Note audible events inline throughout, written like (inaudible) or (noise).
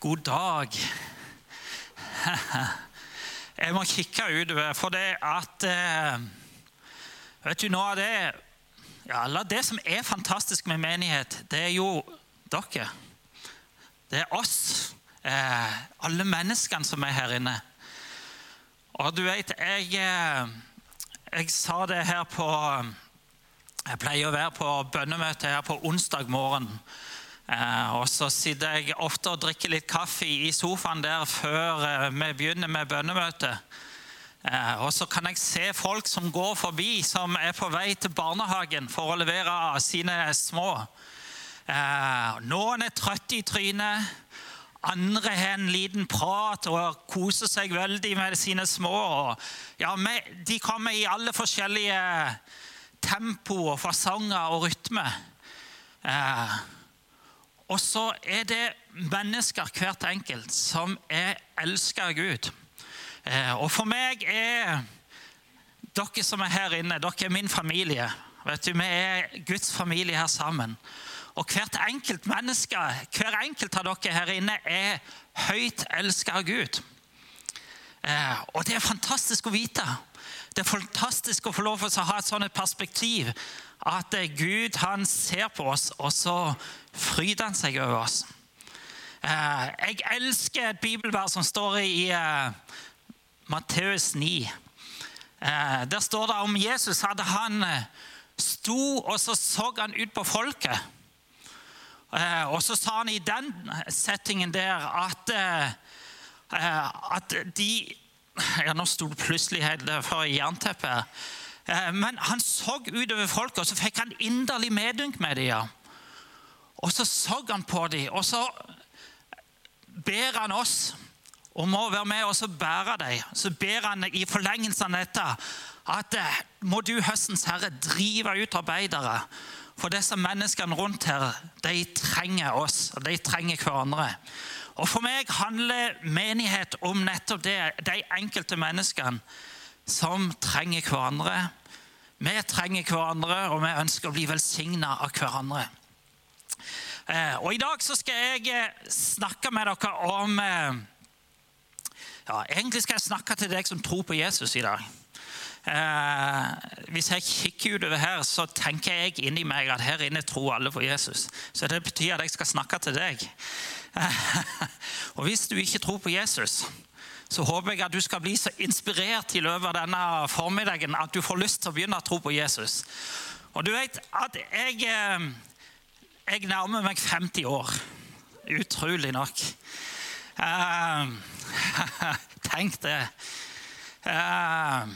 God dag. (laughs) Jeg må kikke utover, for det at eh, Vet du, noe av det ja, det som er fantastisk med menighet, det er jo dere. Det er oss. Eh, alle menneskene som er her inne. Og du vet, jeg, eh, jeg sa det her på Jeg pleier å være på bønnemøte her på onsdag morgen. Eh, og så sitter jeg ofte og drikker litt kaffe i sofaen der før eh, vi begynner med bønnemøtet. Eh, og så kan jeg se folk som går forbi, som er på vei til barnehagen for å levere sine små. Noen er trøtte i trynet. Andre har en liten prat og koser seg veldig med sine små. Ja, de kommer i alle forskjellige tempo og fasonger og rytmer. Og så er det mennesker, hvert enkelt, som er elska av Gud. Eh, og for meg er dere som er her inne, dere er min familie. Vet du, Vi er Guds familie her sammen. Og hvert enkelt menneske, hver enkelt av dere her inne er høyt elska av Gud. Eh, og det er fantastisk å vite. Det er fantastisk å få lov til å ha et sånt perspektiv. At Gud han ser på oss, og så fryder han seg over oss. Eh, jeg elsker et bibelvers som står i eh, Matteus 9. Eh, der står det om Jesus hadde han sto og så så han ut på folket. Og så sa han i den settingen der at, at de (laughs) ja, Nå sto det plutselig helt for jernteppet. Men han så utover folket, og så fikk han inderlig medynk med dem. Ja. Og så så han på dem, og så ber han oss om å være med og bære dem. Så ber han i forlengelsen av dette at eh, må du, høstens herre, drive ut arbeidere. For disse menneskene rundt her, de trenger oss, og de trenger hverandre. Og For meg handler menighet om nettopp det, de enkelte menneskene som trenger hverandre. Vi trenger hverandre, og vi ønsker å bli velsigna av hverandre. Eh, og I dag så skal jeg eh, snakke med dere om eh, ja, Egentlig skal jeg snakke til deg som tror på Jesus i dag. Eh, hvis jeg kikker utover her, så tenker jeg inni meg at her inne tror alle på Jesus. Så det betyr at jeg skal snakke til deg. Eh, (laughs) og hvis du ikke tror på Jesus, så håper jeg at du skal bli så inspirert i løpet av denne formiddagen at du får lyst til å begynne å tro på Jesus. Og du vet at jeg eh, jeg nærmer meg 50 år. Utrolig nok. Uh, (laughs) tenk det. Uh,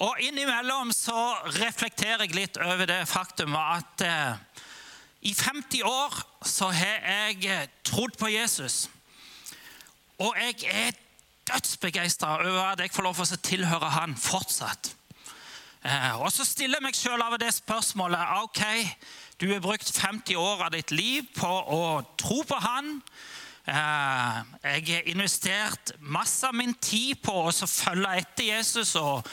og innimellom så reflekterer jeg litt over det faktum at eh, i 50 år så har jeg trodd på Jesus. Og jeg er dødsbegeistra over at jeg får lov til å tilhøre han fortsatt. Og så stiller jeg meg sjøl av det spørsmålet ok, du har brukt 50 år av ditt liv på å tro på Han. Eh, jeg har investert masse av min tid på å følge etter Jesus og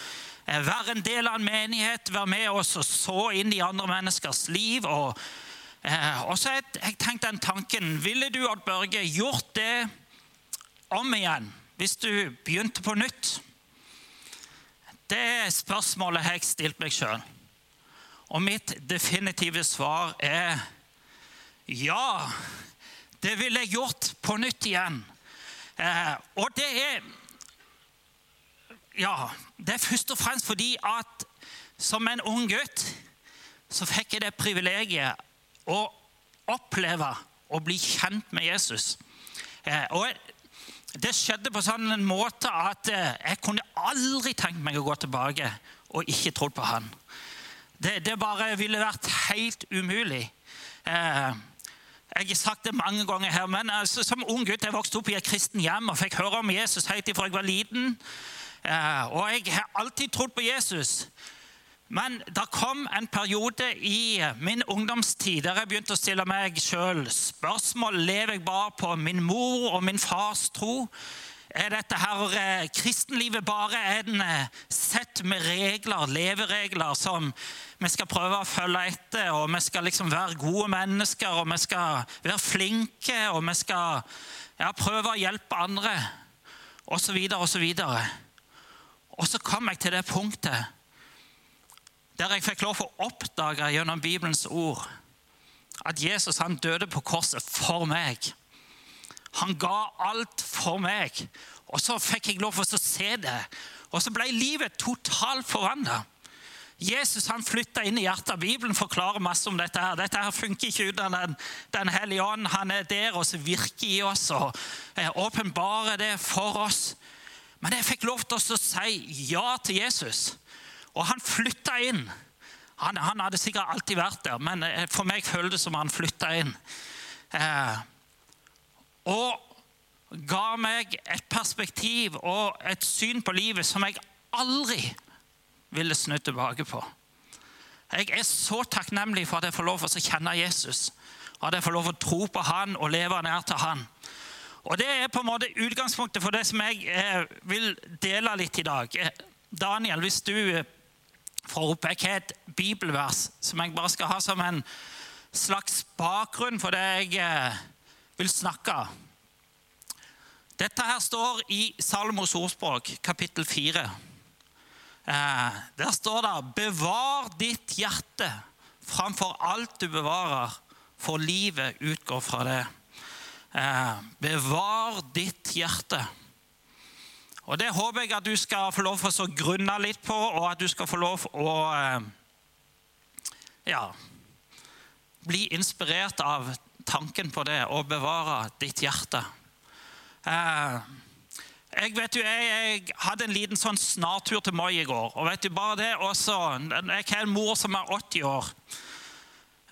eh, være en del av en menighet, være med oss og så inn i andre menneskers liv. Og, eh, og så har jeg tenkt den tanken Ville du, Odd Børge, gjort det om igjen hvis du begynte på nytt? Det spørsmålet har jeg stilt meg sjøl. Og mitt definitive svar er ja. Det ville jeg gjort på nytt igjen. Eh, og det er Ja, det er først og fremst fordi at som en ung gutt så fikk jeg det privilegiet å oppleve å bli kjent med Jesus. Eh, og det skjedde på sånn en måte at eh, jeg kunne aldri tenkt meg å gå tilbake og ikke trodd på han. Det, det bare ville vært helt umulig. Eh, jeg har sagt det mange ganger her, men altså, Som ung gutt jeg vokste opp i et kristen hjem og fikk høre om Jesus helt fra jeg var liten. Eh, og jeg har alltid trodd på Jesus. Men det kom en periode i min ungdomstid der jeg begynte å stille meg sjøl spørsmål. Lever jeg bare på min mor og min fars tro? Er dette her eh, kristenlivet bare en eh, sett med regler, leveregler, som vi skal prøve å følge etter, og vi skal liksom være gode mennesker, og vi skal være flinke, og vi skal ja, prøve å hjelpe andre, osv., osv. Og så kom jeg til det punktet der jeg fikk lov å oppdage gjennom Bibelens ord at Jesus han døde på korset for meg. Han ga alt for meg. Og så fikk jeg lov å se det. Og så ble livet totalt forvandla. Jesus han flytta inn i hjertet. Bibelen forklarer masse om dette. her. Dette her funker ikke uten Den, den hellige ånd. Han er der og så virker i oss og eh, åpenbarer det for oss. Men jeg fikk lov til å si ja til Jesus. Og han flytta inn. Han, han, hadde sikkert alltid vært der, men eh, for meg føltes det som han flytta inn. Eh, og ga meg et perspektiv og et syn på livet som jeg aldri ville snudd tilbake på. Jeg er så takknemlig for at jeg får lov til å kjenne Jesus. At jeg får lov til å tro på han og leve nær til han. Og Det er på en måte utgangspunktet for det som jeg eh, vil dele litt i dag. Eh, Daniel, hvis du får opp Jeg har et bibelvers som jeg bare skal ha som en slags bakgrunn for det jeg eh, vil snakke. Dette her står i Salmos ordspråk, kapittel 4. Eh, der står det 'Bevar ditt hjerte framfor alt du bevarer, for livet utgår fra det'. Eh, bevar ditt hjerte. Og Det håper jeg at du skal få lov til å grunne litt på, og at du skal få lov å eh, ja, bli inspirert av tanken på det å bevare ditt hjerte. Eh, jeg vet jo, jeg, jeg, hadde en liten sånn snartur til Moi i går. og vet du bare det også, Jeg har en mor som er 80 år,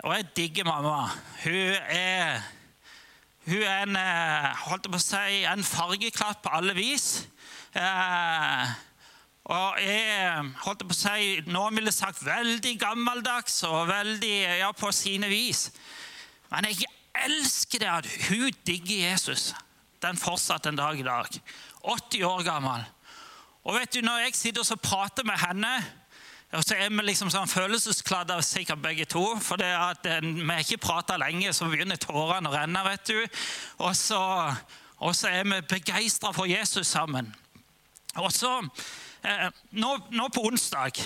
og jeg digger mamma. Hun er, hun er en, eh, holdt på å si, en fargeklatt på alle vis. Eh, og jeg holdt på å si, Noen ville sagt veldig gammeldags og veldig ja, på sine vis. Men jeg elsker det at hun digger Jesus. Den fortsatt en dag i dag. 80 år gammel. Og vet du, Når jeg sitter og prater med henne, og så er vi liksom sånn følelseskladde sikkert begge to. For det at eh, vi har ikke prata lenge, så begynner tårene å renne. vet du. Og så, og så er vi begeistra for Jesus sammen. Og så, eh, nå, nå, på onsdag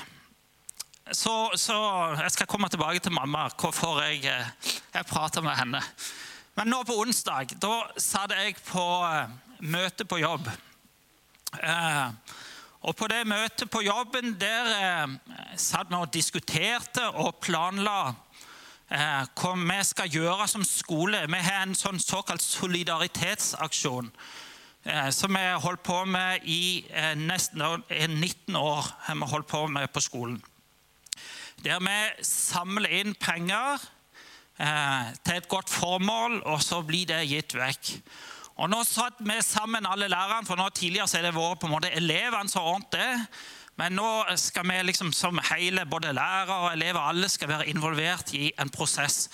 så, så, Jeg skal komme tilbake til mamma, hvorfor jeg, eh, jeg prater med henne. Men nå på onsdag da satt jeg på eh, møte på jobb. Eh, og På det møtet på jobben der eh, satt vi og diskuterte og planla eh, hva vi skal gjøre som skole. Vi har en sånn såkalt solidaritetsaksjon eh, som vi har holdt på med i eh, nesten 19 år. har vi holdt på med på skolen. Der vi samler inn penger Eh, til et godt formål, og så blir det gitt vekk. Og Nå satt vi sammen, alle lærerne, for nå tidligere så er det vært på en måte elevene som har ordnet det. Men nå skal vi liksom som hele, både lærere og elever, alle skal være involvert i en prosess.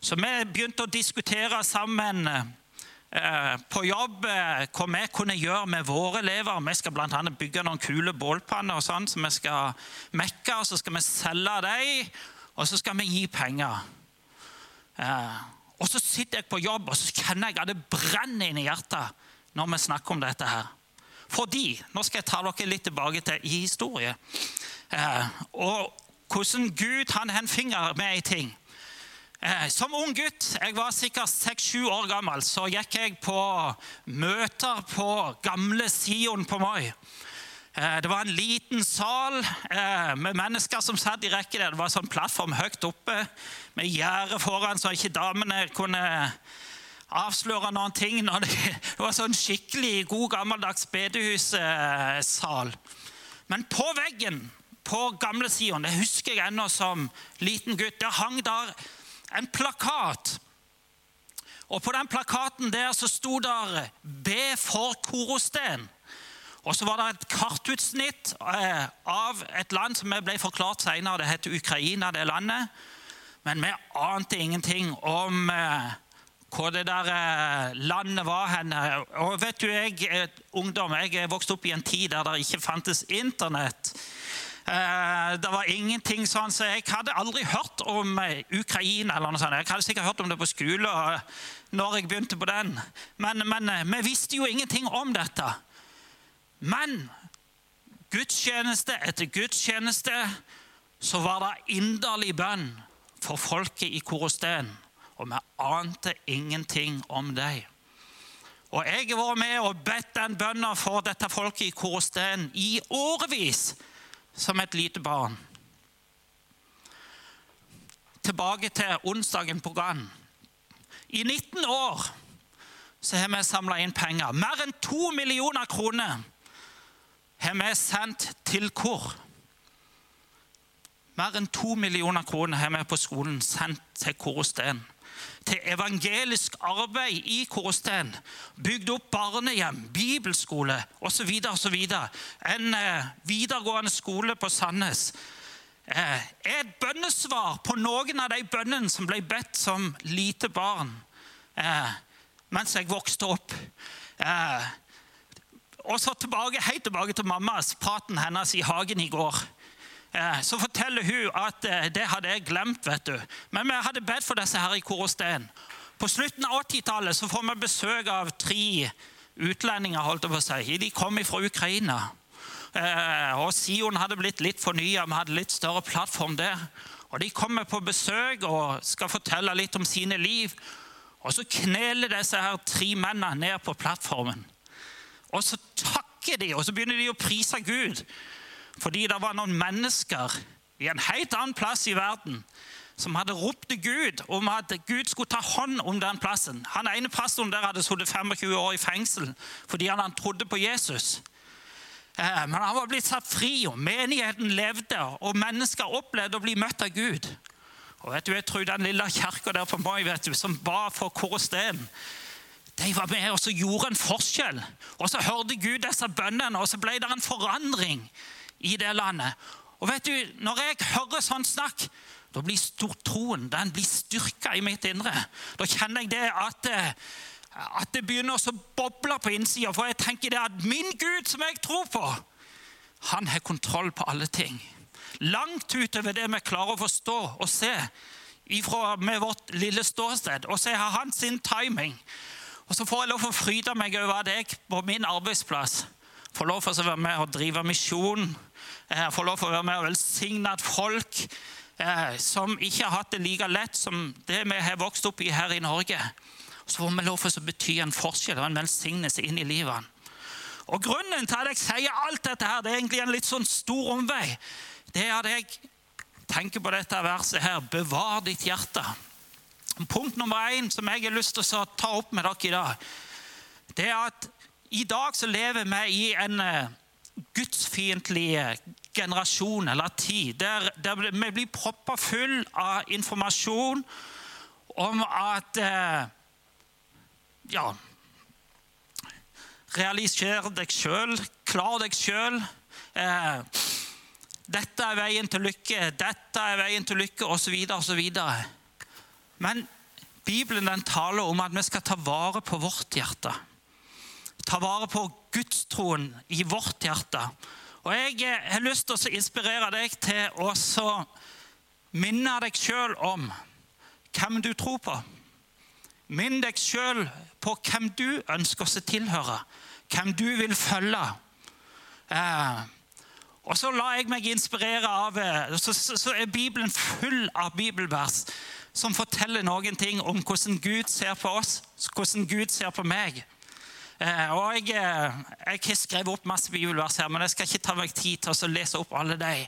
Så vi begynte å diskutere sammen eh, på jobb eh, hva vi kunne gjøre med våre elever. Vi skal bl.a. bygge noen kule bålpanner og sånn, som vi skal mekke. og Så skal vi selge dem, og så skal vi gi penger. Eh, og så sitter jeg på jobb og så kjenner jeg at det brenner inn i hjertet når vi snakker om dette. her. Fordi Nå skal jeg ta dere litt tilbake til i historie. Eh, og hvordan Gud han har en finger med i ting. Eh, som ung gutt, jeg var sikkert seks-sju år gammel, så gikk jeg på møter på gamle Sion på Moi. Eh, det var en liten sal eh, med mennesker som satt i rekke der. Det var en sånn plattform høyt oppe med gjerde foran, så ikke damene kunne avsløre noen ting. Det var sånn skikkelig god, gammeldags bedehussal. Men på veggen på gamle Sion, det husker jeg ennå som liten gutt, der hang der en plakat. Og på den plakaten der så sto der 'Be for Korosten'. Og så var det et kartutsnitt eh, av et land som ble forklart senere. Det heter Ukraina, det landet. Men vi ante ingenting om eh, hvor det der eh, landet var hen. Og vet du, jeg ungdom, jeg er vokst opp i en tid der det ikke fantes Internett. Det var ingenting sånn, så Jeg hadde aldri hørt om Ukraina. eller noe sånt. Jeg hadde sikkert hørt om det på skole når jeg begynte på den. Men, men vi visste jo ingenting om dette. Men gudstjeneste etter gudstjeneste så var det inderlig bønn for folket i Korosten. Og vi ante ingenting om dem. Og jeg har vært med og bedt den bønnen for dette folket i Korosten i årevis som et lite barn. Tilbake til onsdagen på Gann. I 19 år så har vi samla inn penger. Mer enn to millioner kroner har vi sendt til kor. Mer enn to millioner kroner har vi på skolen sendt til Korosten. Til evangelisk arbeid i Korosten. Bygd opp barnehjem, bibelskole osv. osv. En eh, videregående skole på Sandnes. Eh, et bønnesvar på noen av de bønnene som ble bedt som lite barn eh, mens jeg vokste opp. Eh, og så tilbake, helt tilbake til mammas praten hennes i hagen i går. Eh, så forteller hun at eh, det hadde jeg glemt. vet du. Men vi hadde bedt for disse her i Korosten. På slutten av 80-tallet får vi besøk av tre utlendinger. holdt jeg på å si. De kom fra Ukraina. Eh, og Sion hadde blitt litt fornya. Vi hadde litt større plattform der. Og De kommer på besøk og skal fortelle litt om sine liv. Og Så kneler disse her tre mennene ned på plattformen. Og så takker de, og så begynner de å prise Gud. Fordi det var noen mennesker i en helt annen plass i verden som hadde ropt til Gud om at Gud skulle ta hånd om den plassen. Han ene pastoren der hadde sittet 25 år i fengsel fordi han trodde på Jesus. Eh, men han var blitt satt fri, og menigheten levde, og mennesker opplevde å bli møtt av Gud. Og vet du, Jeg tror den lille kirka der på Moi som ba for Korosten, de var med og så gjorde en forskjell. Og Så hørte Gud disse bønnene, og så ble det en forandring i det landet. Og vet du, Når jeg hører sånn snakk, da blir troen den blir styrka i mitt indre. Da kjenner jeg det at, eh, at det begynner å boble på innsida. For jeg tenker det at min Gud, som jeg tror på, han har kontroll på alle ting. Langt utover det vi klarer å forstå og se ifra med vårt lille ståsted. Og så har han sin timing. Og så får jeg lov å fryde meg over at jeg på min arbeidsplass får lov til å være med og drive misjon. Jeg får lov til å være med og velsigne et folk eh, som ikke har hatt det like lett som det vi har vokst opp i her i Norge. Så får vi lov til å bety en forskjell og en velsignelse inn i livet. Og Grunnen til at jeg sier alt dette, her, det er egentlig en litt sånn stor omvei. Det er at jeg tenker på dette verset her. Bevar ditt hjerte. Punkt nummer én som jeg har lyst til å ta opp med dere i dag, det er at i dag så lever vi i en eh, gudsfiendtlig eh, generasjon eller tid, der, der vi blir proppa full av informasjon om at eh, Ja Realiser deg sjøl, klar deg sjøl. dette er veien til lykke, dette er veien til lykke, osv., osv. Men Bibelen den taler om at vi skal ta vare på vårt hjerte. Ta vare på gudstroen i vårt hjerte. Og Jeg eh, har lyst til å inspirere deg til å minne deg sjøl om hvem du tror på. Minn deg sjøl på hvem du ønsker å tilhøre, hvem du vil følge. Eh, og så la jeg meg inspirere av eh, så, så er Bibelen full av bibelvers som forteller noen ting om hvordan Gud ser på oss, hvordan Gud ser på meg. Eh, og Jeg, eh, jeg har skrevet opp masse bibelvers her, men jeg skal ikke ta meg tid til å lese opp alle de.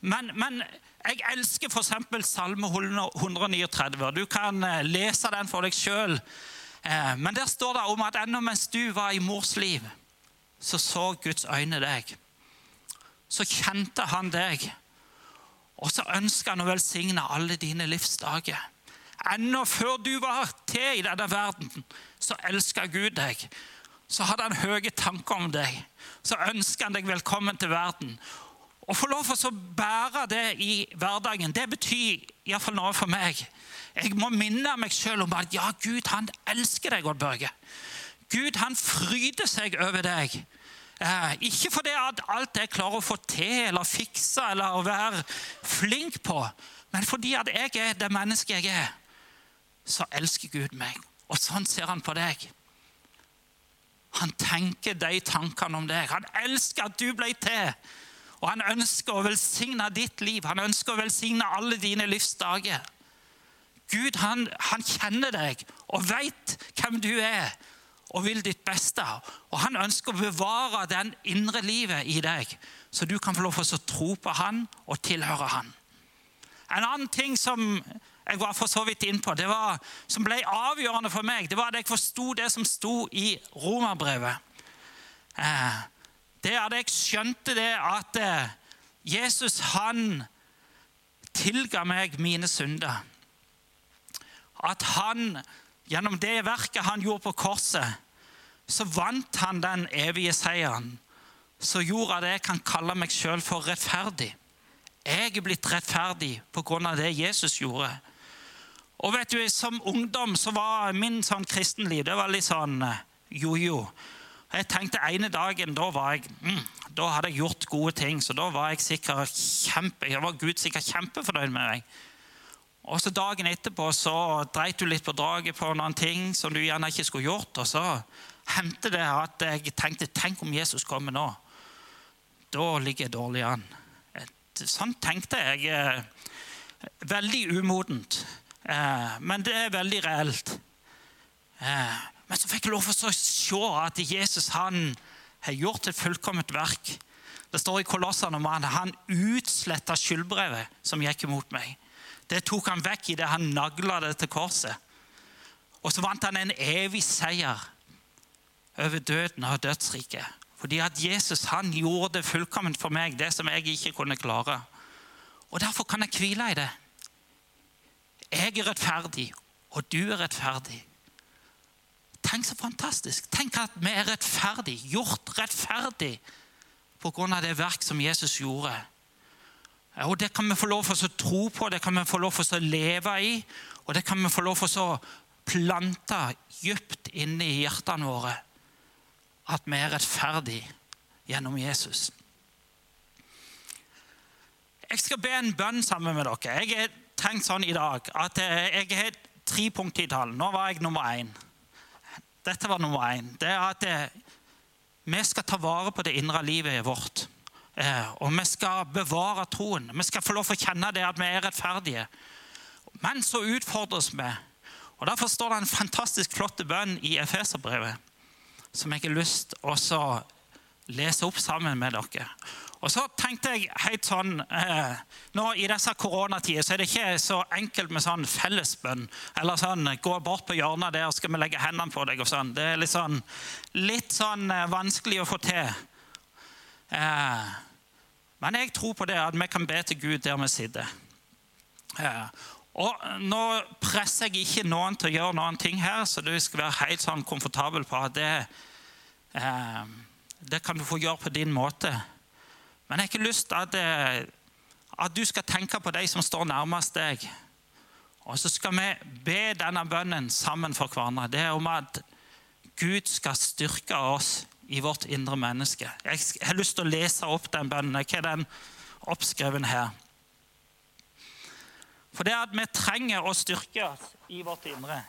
Men, men jeg elsker f.eks. Salme 139. Du kan eh, lese den for deg sjøl. Men der står det om at ennå mens du var i mors liv, så så Guds øyne deg. Så kjente han deg og så ønsker han å velsigne alle dine livsdager. Ennå før du var til i denne verden, så elska Gud deg. Så hadde han høye tanker om deg. Så ønsker han deg velkommen til verden. Å få lov til å bære det i hverdagen, det betyr iallfall noe for meg. Jeg må minne meg sjøl om at ja, Gud han elsker deg, Odd Børge. Gud han fryder seg over deg. Eh, ikke fordi alt jeg klarer å få til eller fikse eller å være flink på, men fordi at jeg er det mennesket jeg er, så elsker Gud meg. Og sånn ser han på deg. Han tenker de tankene om deg. Han elsker at du ble til. Og han ønsker å velsigne ditt liv. Han ønsker å velsigne alle dine livsdager. Gud han, han kjenner deg og vet hvem du er og vil ditt beste. Og Han ønsker å bevare den indre livet i deg, så du kan få lov til å tro på han og tilhøre han. En annen ting som jeg var for så vidt inn på, det var, som ble avgjørende for meg, det var at jeg forsto det som sto i romerbrevet. Eh, det at jeg skjønte det at eh, Jesus han tilga meg mine synder. At han Gjennom det verket han gjorde på korset, så vant han den evige seieren. Så gjorde at jeg kan kalle meg sjøl for rettferdig. Jeg er blitt rettferdig pga. det Jesus gjorde. Og vet du, Som ungdom så var min sånn kristenliv det var litt sånn eh, jojo. Jeg tenkte ene dagen da, var jeg, mm, da hadde jeg gjort gode ting, så da var jeg sikkert kjempe, jeg var Gud sikkert kjempefornøyd med meg. Og så Dagen etterpå så dreit du litt på draget på noen ting som du gjerne ikke skulle gjort. Og så hendte det at jeg tenkte tenk om Jesus kommer nå. Da ligger jeg dårlig an. Sånn tenkte jeg. Eh, veldig umodent. Eh, men det er veldig reelt. Eh, men så fikk jeg lov til å se at Jesus han har gjort et fullkomment verk. Det står i Kolossene om han, han utsletta skyldbrevet som gikk imot meg. Det tok han vekk i det han nagla det til korset. Og så vant han en evig seier over døden og dødsriket. Fordi at Jesus han gjorde det fullkomment for meg, det som jeg ikke kunne klare. Og Derfor kan jeg hvile i det. Jeg er rettferdig, og du er rettferdig. Tenk så fantastisk. Tenk at vi er rettferdig, gjort rettferdig pga. det verk som Jesus gjorde. Og Det kan vi få lov til å tro på, det kan vi få lov til å leve i. Og det kan vi få lov til å plante dypt inne i hjertene våre. At vi er rettferdige gjennom Jesus. Jeg skal be en bønn sammen med dere. Jeg har tenkt sånn i dag at jeg har tre punkter i talen. Nå var jeg nummer én. Dette var nummer én. Det er at vi skal ta vare på det indre livet vårt. Eh, og vi skal bevare troen. Vi skal få lov til å kjenne det at vi er rettferdige. Men så utfordres vi. Og Derfor står det en fantastisk flott bønn i Efeserbrevet som jeg har lyst til å lese opp sammen med dere. Og så tenkte jeg helt sånn eh, nå I disse koronatider så er det ikke så enkelt med sånn fellesbønn. Eller sånn gå bort på hjørnet der, skal vi legge hendene på deg. og sånn. Det er litt sånn, litt sånn eh, vanskelig å få til. Eh, men jeg tror på det at vi kan be til Gud der vi sitter. Og Nå presser jeg ikke noen til å gjøre noen ting her, så du skal være helt sånn komfortabel på at det, eh, det kan du få gjøre på din måte. Men jeg har ikke lyst til at, eh, at du skal tenke på de som står nærmest deg. Og så skal vi be denne bønnen sammen for hverandre. Det er om at Gud skal styrke oss i vårt indre menneske. Jeg har lyst til å lese opp den bønnen. Hva er den oppskreven her? For det er at vi trenger å styrke oss i vårt indre.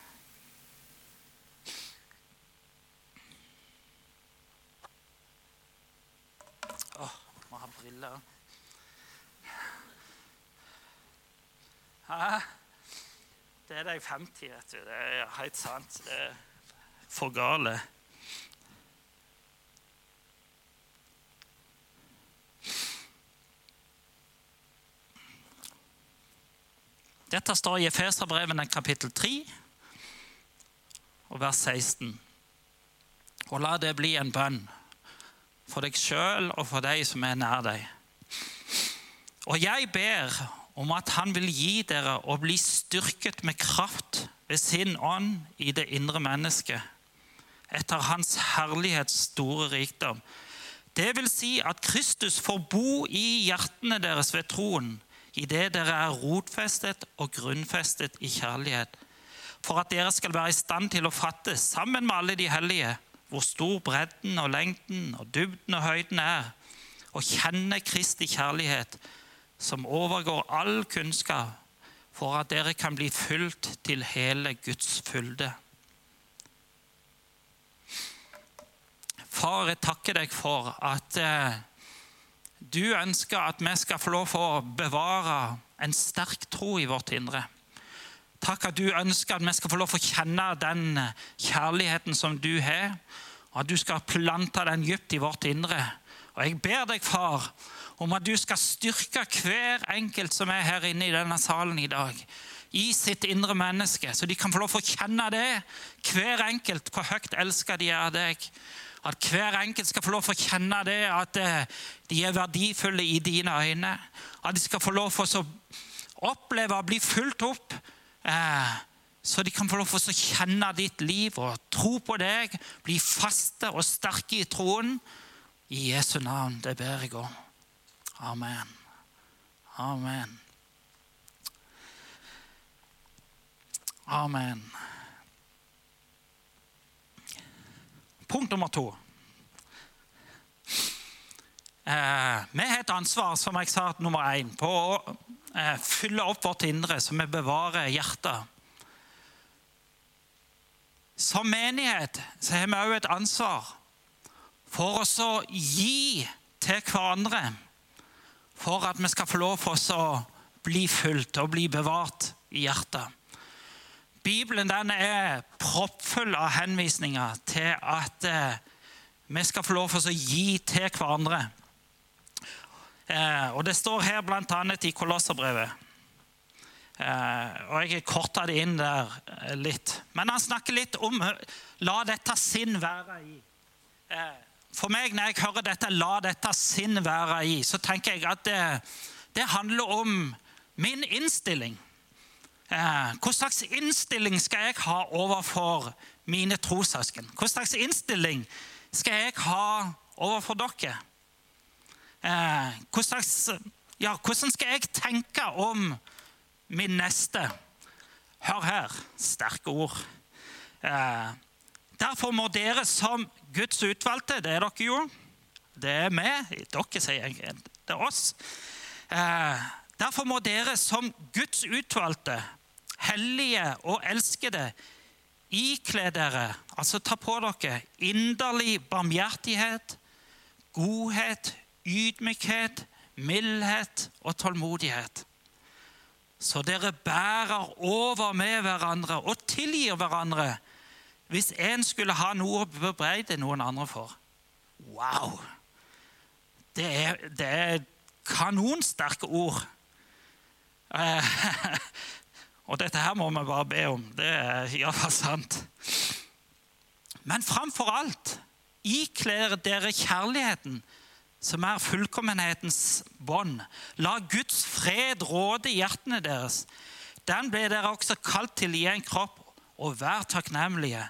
Åh, må ha briller. Hæ? Det er de 50, vet du. Det er helt sant. Det er for gale. Dette står i Efeserbrevene kapittel 3 og vers 16. Og la det bli en bønn for deg sjøl og for de som er nær deg. Og jeg ber om at Han vil gi dere å bli styrket med kraft ved sin ånd i det indre mennesket, etter Hans herlighets store rikdom, Det vil si at Kristus får bo i hjertene deres ved troen, idet dere er rotfestet og grunnfestet i kjærlighet, for at dere skal være i stand til å fatte, sammen med alle de hellige, hvor stor bredden og lengden og dybden og høyden er, og kjenne Kristi kjærlighet, som overgår all kunnskap, for at dere kan bli fylt til hele Guds fylde. Far, jeg takker deg for at eh, du ønsker at vi skal få lov å bevare en sterk tro i vårt indre. Takk at du ønsker at vi skal få lov å kjenne den kjærligheten som du har, og at du skal plante den dypt i vårt indre. Og Jeg ber deg, far, om at du skal styrke hver enkelt som er her inne i denne salen i dag, i sitt indre menneske, så de kan få lov å kjenne det, hver enkelt, hvor høyt elsker de er av deg. At hver enkelt skal få lov til å kjenne det, at eh, de er verdifulle i dine øyne. At de skal få lov til å oppleve å bli fulgt opp. Eh, så de kan få lov til å kjenne ditt liv og tro på deg. Bli faste og sterke i troen. I Jesu navn, det ber jeg om. Amen. Amen. Amen. Punkt nummer to. Eh, vi har et ansvar som jeg sa, nummer én, på å eh, fylle opp vårt indre, så vi bevarer hjertet. Som menighet så har vi òg et ansvar for oss å gi til hverandre. For at vi skal få lov til å bli fulgt og bli bevart i hjertet. Bibelen den er proppfull av henvisninger til at eh, vi skal få lov til å gi til hverandre. Eh, og Det står her bl.a. i Kolosserbrevet. Eh, og Jeg korta det inn der eh, litt. Men han snakker litt om eh, la dette sinn være i. Eh, for meg, når jeg hører dette, la dette sinn være i, så tenker jeg at det, det handler om min innstilling. Eh, hva slags innstilling skal jeg ha overfor mine trossøsken? Hva slags innstilling skal jeg ha overfor dere? Eh, hva slags, ja, hvordan skal jeg tenke om min neste? Hør her, sterke ord. Eh, derfor må dere som Guds utvalgte, det er dere jo, det er vi, dere sier jeg, det er oss. Derfor må dere som Guds utvalgte hellige og elskede, ikle dere, altså ta på dere, inderlig barmhjertighet, godhet, ydmykhet, mildhet og tålmodighet. Så dere bærer over med hverandre og tilgir hverandre hvis en skulle ha noe å bebreide noen andre for. Wow! Det er, det er kanonsterke ord. (laughs) Og dette her må vi bare be om. Det er iallfall sant. Men framfor alt ikler dere kjærligheten, som er fullkommenhetens bånd. La Guds fred råde i hjertene deres. Den ble dere også kalt til i en kropp, og vær takknemlige.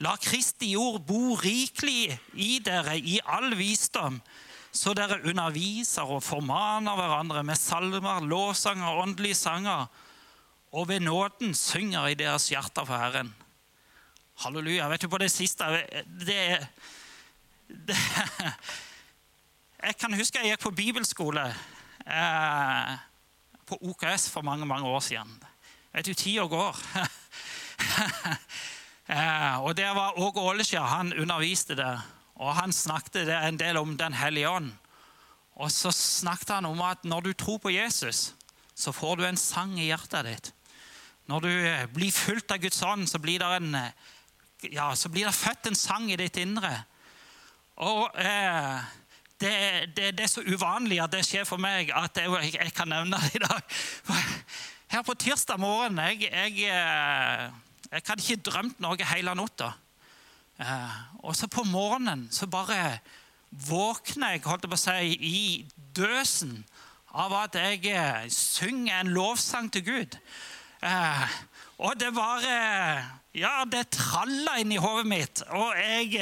La Kristi ord bo rikelig i dere i all visdom, så dere underviser og formaner hverandre med salmer, lovsanger og åndelige sanger og ved nåden synger i deres hjerter for Herren. Halleluja. Vet du på det siste det, det, Jeg kan huske jeg gikk på bibelskole eh, på OKS for mange mange år siden. Vet du, Tida går. (laughs) eh, og Der var Åge Åleskjær. Han underviste det. Og Han snakket en del om Den hellige ånd. Og så snakket han om at når du tror på Jesus, så får du en sang i hjertet ditt. Når du eh, blir fulgt av Guds ånd, så blir det, en, eh, ja, så blir det født en sang i ditt indre. Og eh, det, det, det, er så uvanlig at det skjer for meg, at jeg, jeg kan nevne det i dag. (laughs) Her på tirsdag morgen jeg, jeg, eh, jeg hadde ikke drømt noe hele natta. Og så på morgenen så bare våkner jeg holdt på å si, i døsen av at jeg synger en lovsang til Gud. Eh, og det var Ja, det tralla inn i hodet mitt. Og jeg,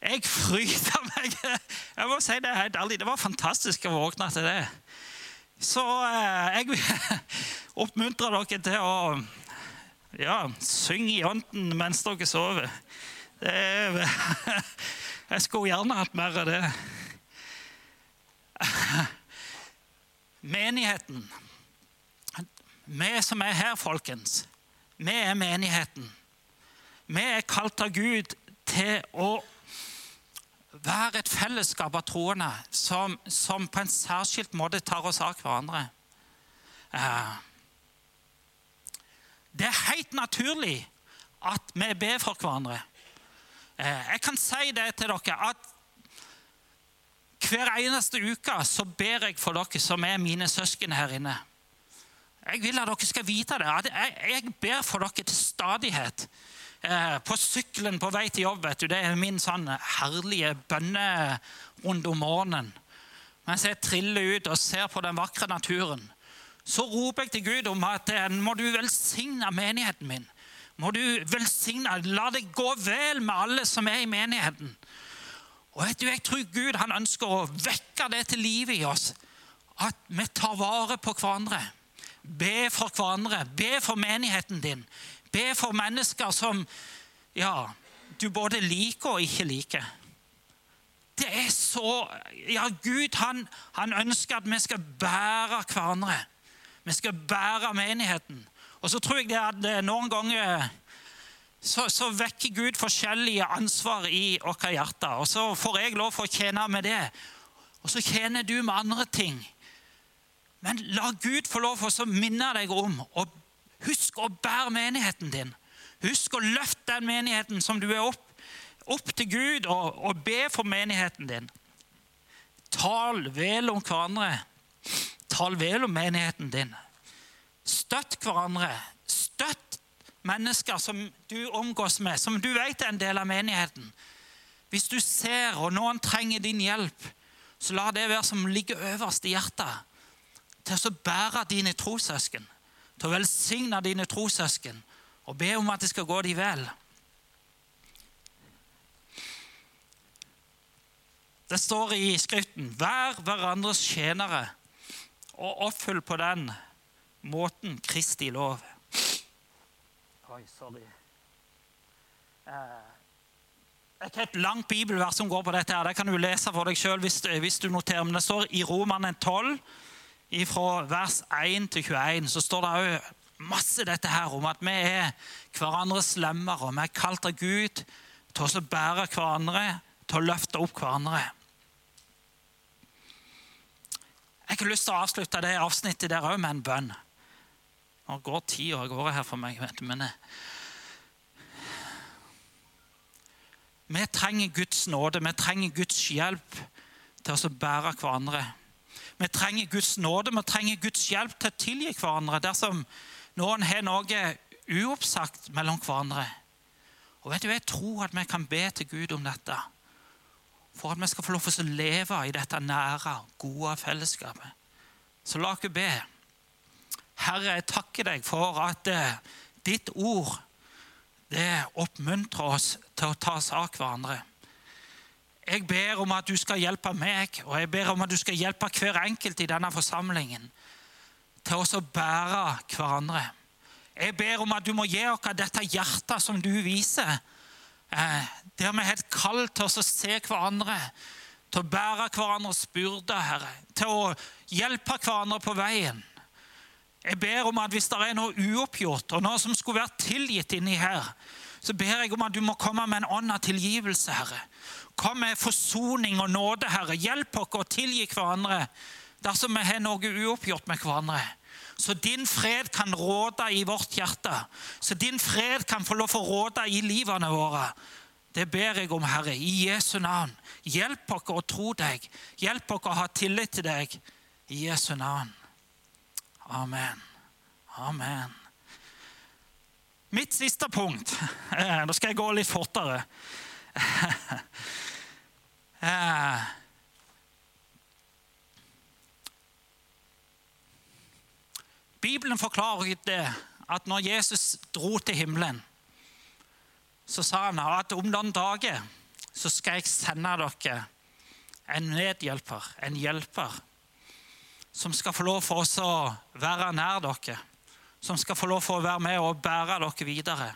Jeg fryda meg. (laughs) Jeg må si Det helt ærlig, det var fantastisk å våkne til det. Så eh, jeg (laughs) vil oppmuntre dere til å ja, synge i ånden mens dere sover. Det, (laughs) jeg skulle gjerne hatt mer av det. Menigheten. Vi som er her, folkens, vi er menigheten. Vi er kalt av Gud til å være et fellesskap av troende som, som, på en særskilt måte tar oss av hverandre. Eh, det er helt naturlig at vi ber for hverandre. Eh, jeg kan si det til dere at hver eneste uke så ber jeg for dere som er mine søsken her inne. Jeg vil at dere skal vite det. Jeg ber for dere til stadighet. Eh, på sykkelen på vei til jobb. vet du, Det er min sånn herlige bønnerunde om morgenen. Mens jeg triller ut og ser på den vakre naturen, så roper jeg til Gud om at eh, må du velsigne menigheten min. Må du velsigne, La det gå vel med alle som er i menigheten. Og vet du, Jeg tror Gud han ønsker å vekke det til livet i oss. At vi tar vare på hverandre. Be for hverandre. Be for menigheten din. Be for mennesker som ja, du både liker og ikke liker. Det er så Ja, Gud han, han ønsker at vi skal bære hverandre. Vi skal bære menigheten. Og så tror jeg at eh, noen ganger så, så vekker Gud forskjellige ansvar i våre hjerter. Og så får jeg lov for å tjene med det. Og så tjener du med andre ting. Men la Gud få lov for å minne deg om og Husk å bære menigheten din. Husk å løfte den menigheten som du er opp, opp til Gud, og, og be for menigheten din. Tal vel om hverandre. Tal vel om menigheten din. Støtt hverandre. Støtt mennesker som du omgås med, som du vet er en del av menigheten. Hvis du ser og noen trenger din hjelp, så la det være som ligger øverst i hjertet, til å bære dine trossøsken til å velsigne dine trossøsken og be om at det skal gå de vel. Det står i Skriften 'Vær hverandres tjenere' og oppfyll på den måten Kristi lov. Oi, sorry. Eh, et helt langt bibelvers som går på dette. her. Det kan du lese for deg sjøl hvis, hvis, du noterer. Men det står i Romanen 12, fra vers 1 til 21 så står det òg masse dette her om at vi er hverandres lemmer, og vi er kalt av Gud til å bære hverandre, til å løfte opp hverandre. Jeg har lyst til å avslutte det avsnittet der òg med en bønn. Nå går tida av gårde her for meg, vet men eh, Vi trenger Guds nåde, vi trenger Guds hjelp til å bære hverandre. Vi trenger Guds nåde, vi trenger Guds hjelp til å tilgi hverandre dersom noen har noe uoppsagt mellom hverandre. Og vet du, Jeg tror at vi kan be til Gud om dette. For at vi skal få lov til å leve i dette nære, gode fellesskapet. Så la oss be. Herre, jeg takker deg for at eh, ditt ord det oppmuntrer oss til å ta av hverandre. Jeg ber om at du skal hjelpe meg, og jeg ber om at du skal hjelpe hver enkelt i denne forsamlingen til å bære hverandre. Jeg ber om at du må gi oss dette hjertet som du viser, eh, der vi har et kall til oss å se hverandre, til å bære hverandres byrder, Herre, til å hjelpe hverandre på veien. Jeg ber om at hvis det er noe uoppgjort, og noe som skulle vært tilgitt inni her, så ber jeg om at du må komme med en ånd av tilgivelse, Herre. Kom med forsoning og nåde, Herre. Hjelp oss å tilgi hverandre dersom vi har noe uoppgjort med hverandre. Så din fred kan råde i vårt hjerte. Så din fred kan få lov å råde i livene våre. Det ber jeg om, Herre, i Jesu navn. Hjelp oss å tro deg. Hjelp oss å ha tillit til deg. I Jesu navn. Amen. Amen. Mitt siste punkt (laughs) Nå skal jeg gå litt fortere. (laughs) Eh, Bibelen forklarer at når Jesus dro til himmelen, så sa han at om noen dager så skal jeg sende dere en medhjelper, en hjelper, som skal få lov for oss å være nær dere. Som skal få lov for å være med og bære dere videre.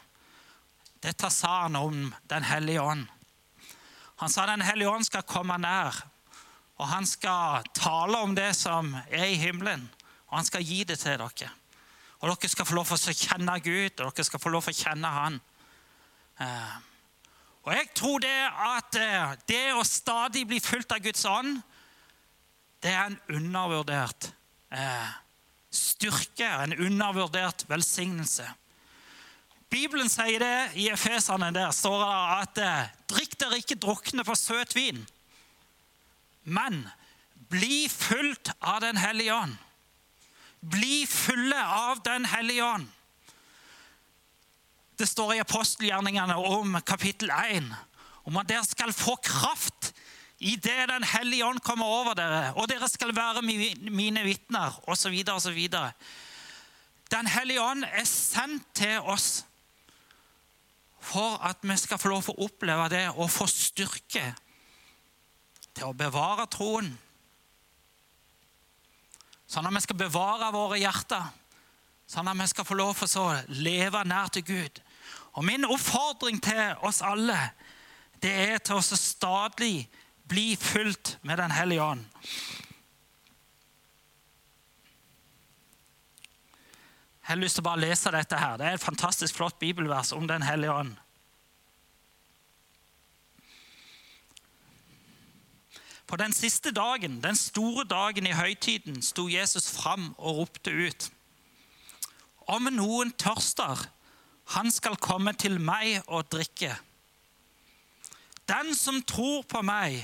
Dette sa han om Den hellige ånd. Han sa Den hellige ånd skal komme nær, og han skal tale om det som er i himmelen. Og han skal gi det til dere. Og dere skal få lov til å kjenne Gud, og dere skal få lov til å kjenne Han. Eh, og jeg tror det at eh, det å stadig bli fulgt av Guds ånd, det er en undervurdert eh, styrke, en undervurdert velsignelse. Bibelen sier det i Efesene. Der står det at eh, drikk dere ikke drukne på søt vin, men bli fulgt av Den hellige ånd. Bli fulle av Den hellige ånd. Det står i apostelgjerningene om kapittel 1 om at dere skal få kraft idet Den hellige ånd kommer over dere, og dere skal være mine vitner, osv. osv. Den hellige ånd er sendt til oss for at vi skal få lov til å oppleve det og få styrke til å bevare troen. Sånn at vi skal bevare våre hjerter, sånn at vi skal få lov til å leve nær til Gud. Og Min oppfordring til oss alle det er til å stadig bli fulgt med Den hellige ånd. Jeg har lyst til å bare lese dette her. Det er et fantastisk flott bibelvers om Den hellige ånd. På den siste dagen, den store dagen i høytiden, sto Jesus fram og ropte ut. Om noen tørster, han skal komme til meg og drikke. Den som tror på meg,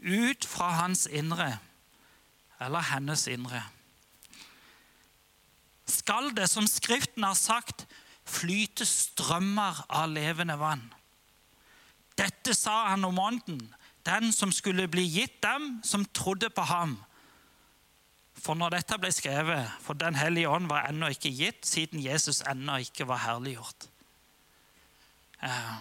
ut fra hans indre, eller hennes indre, skal det, som Skriften har sagt, flyte strømmer av levende vann. Dette sa han om ånden, den som skulle bli gitt dem som trodde på ham. For når dette ble skrevet, for Den hellige ånd var ennå ikke gitt, siden Jesus ennå ikke var herliggjort. Eh.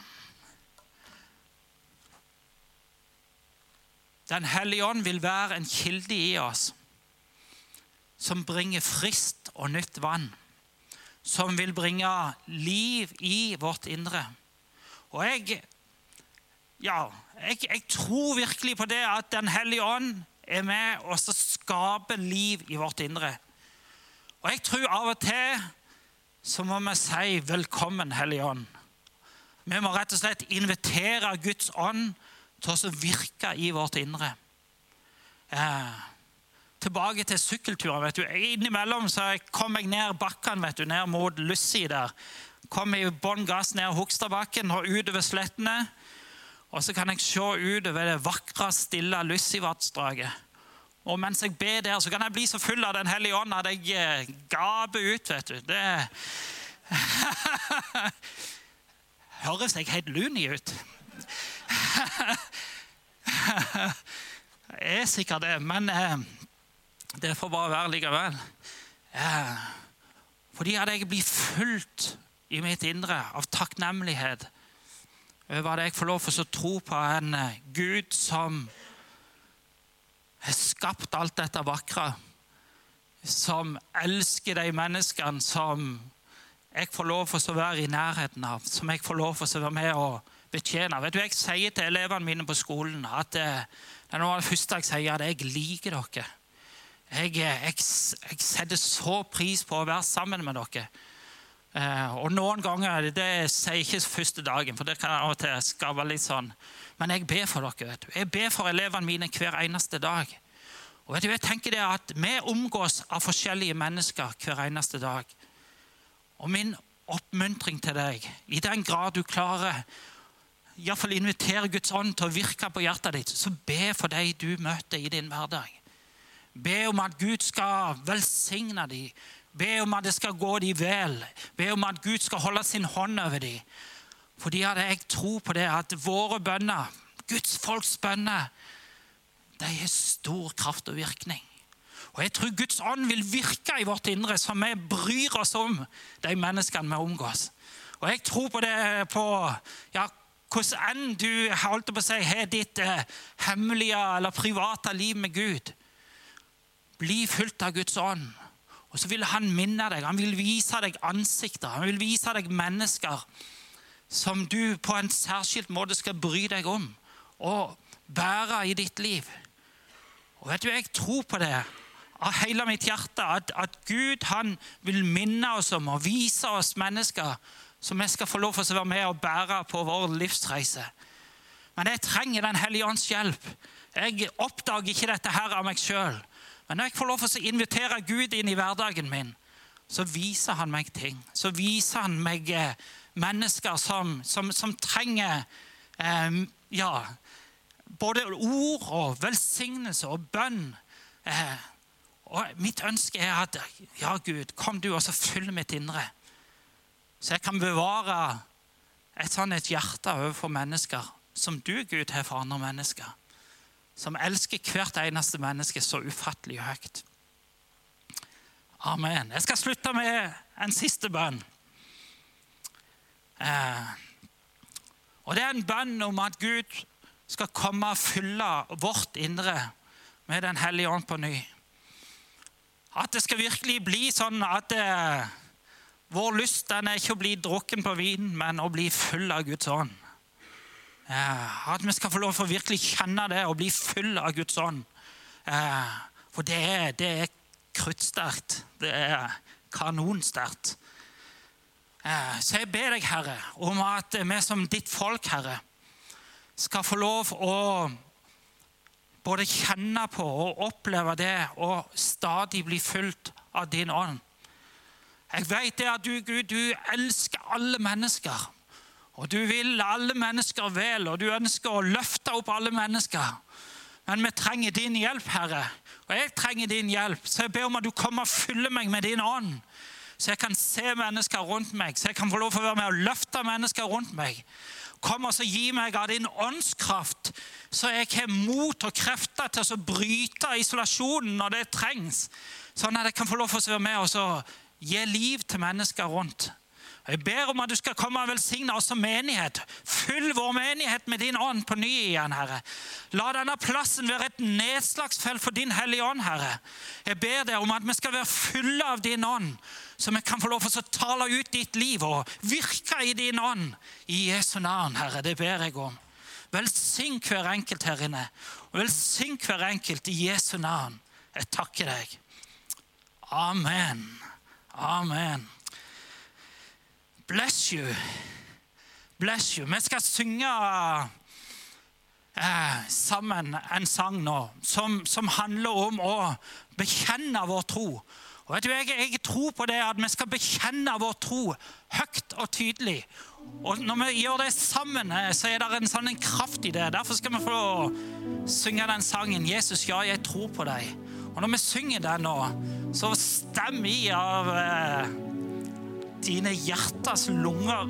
Den hellige ånd vil være en kilde i oss som bringer frist og nytt vann. Som vil bringe liv i vårt indre. Og jeg, ja, jeg, jeg tror virkelig på det at Den hellige ånd er med og skaper liv i vårt indre. Og jeg tror av og til så må vi si 'Velkommen, Hellige Ånd'. Vi må rett og slett invitere Guds ånd til å virke i vårt indre. Eh, tilbake til sykkelturen. vet du. Innimellom så kom jeg ned bakken, vet du, ned mot Lussi der. Kom i bånn gass ned Hogstadbakken og utover slettene. Og så kan jeg se utover det vakre, stille Lyssivatsdraget. Og mens jeg ber der, så kan jeg bli så full av Den hellige ånd at jeg eh, gaper ut. vet du. Det (laughs) høres jeg helt luny ut. (laughs) Jeg er sikkert det, men eh, det får bare være likevel. Fordi at jeg blir fulgt i mitt indre av takknemlighet over at jeg får lov til å tro på en eh, Gud som har skapt alt dette vakre. Som elsker de menneskene som jeg får lov til å være i nærheten av. Som jeg får lov til å være med og betjene. Vet du, Jeg sier til elevene mine på skolen at eh, det er noe av det første jeg sier, at jeg liker dere. Jeg, eh, jeg, jeg setter så pris på å være sammen med dere. Eh, og noen ganger Det sier jeg ikke første dagen, for det kan av og til skape litt sånn. Men jeg ber for dere. vet du. Jeg ber for elevene mine hver eneste dag. Og vet du, jeg tenker det at Vi omgås av forskjellige mennesker hver eneste dag. Og min oppmuntring til deg, i den grad du klarer iallfall invitere Guds ånd til å virke på hjertet ditt, så be for de du møter i din hverdag. Be om at Gud skal velsigne dem. Be om at det skal gå dem vel. Be om at Gud skal holde sin hånd over dem. Fordi at jeg tror på det at våre bønner, Guds folks bønner, de har stor kraft og virkning. Og Jeg tror Guds ånd vil virke i vårt indre, så vi bryr oss om de menneskene vi omgås. Og Jeg tror på det på ja, hvordan enn du holdt på å si, har ditt eh, hemmelige eller private liv med Gud, bli fulgt av Guds ånd. Og så vil han minne deg, han vil vise deg ansikter, han vil vise deg mennesker som du på en særskilt måte skal bry deg om og bære i ditt liv. Og vet du, Jeg tror på det av hele mitt hjerte, at, at Gud han vil minne oss om og vise oss mennesker som vi skal få lov til å være med og bære på vår livsreise. Men jeg trenger Den hellige ånds hjelp. Jeg oppdager ikke dette her av meg sjøl. Men når jeg får lov til å invitere Gud inn i hverdagen min, så viser han meg ting. Så viser han meg eh, mennesker som, som, som trenger eh, ja, både ord og velsignelse og bønn. Eh, og Mitt ønske er at ja, Gud, kom du og så fyll mitt indre. Så jeg kan bevare et sånt et hjerte overfor mennesker som du, Gud, har for andre mennesker. Som elsker hvert eneste menneske så ufattelig høyt. Amen. Jeg skal slutte med en siste bønn. Eh, og Det er en bønn om at Gud skal komme og fylle vårt indre med Den hellige ånd på ny. At det skal virkelig bli sånn at eh, vår lyst den er ikke å bli drukken på vin, men å bli full av Guds ånd. Eh, at vi skal få lov til å virkelig kjenne det og bli full av Guds ånd. Eh, for det er, det er kruttsterkt. Det er kanonsterkt. Eh, så jeg ber deg, Herre, om at vi som ditt folk, Herre, skal få lov å både kjenne på og oppleve det og stadig bli fulgt av din ånd. Jeg vet det at du, Gud, du elsker alle mennesker. Og du vil alle mennesker vel, og du ønsker å løfte opp alle mennesker. Men vi trenger din hjelp, Herre. Og jeg trenger din hjelp. Så jeg ber om at du kommer og fyller meg med din ånd. Så jeg kan se mennesker rundt meg, så jeg kan få lov til å være med og løfte mennesker rundt meg. Kom og gi meg av din åndskraft, så jeg har mot og krefter til å bryte isolasjonen når det trengs. Sånn at jeg kan få lov til å være med og gi liv til mennesker rundt. Jeg ber om at du skal komme og velsigne oss som menighet. Fyll vår menighet med din ånd på ny igjen, Herre. La denne plassen være et nedslagsfelt for din hellige ånd, Herre. Jeg ber deg om at vi skal være fulle av din ånd, så vi kan få lov til å tale ut ditt liv og virke i din ånd. I Jesu navn, Herre. Det ber jeg om. Velsign hver enkelt her inne. Og velsign hver enkelt i Jesu navn. Jeg takker deg. Amen. Amen. Bless you. Bless you. Vi skal synge eh, sammen en sang nå som, som, handler om å bekjenne vår tro. Og vet du, jeg, jeg tror på det at vi skal bekjenne vår tro høyt og tydelig. Og når vi gjør det sammen, eh, så er det en sånn en kraft i det. Derfor skal vi få synge den sangen 'Jesus, ja, jeg tror på deg'. Og når vi synger den nå, så stemmer vi av eh, dine hjertes lunger.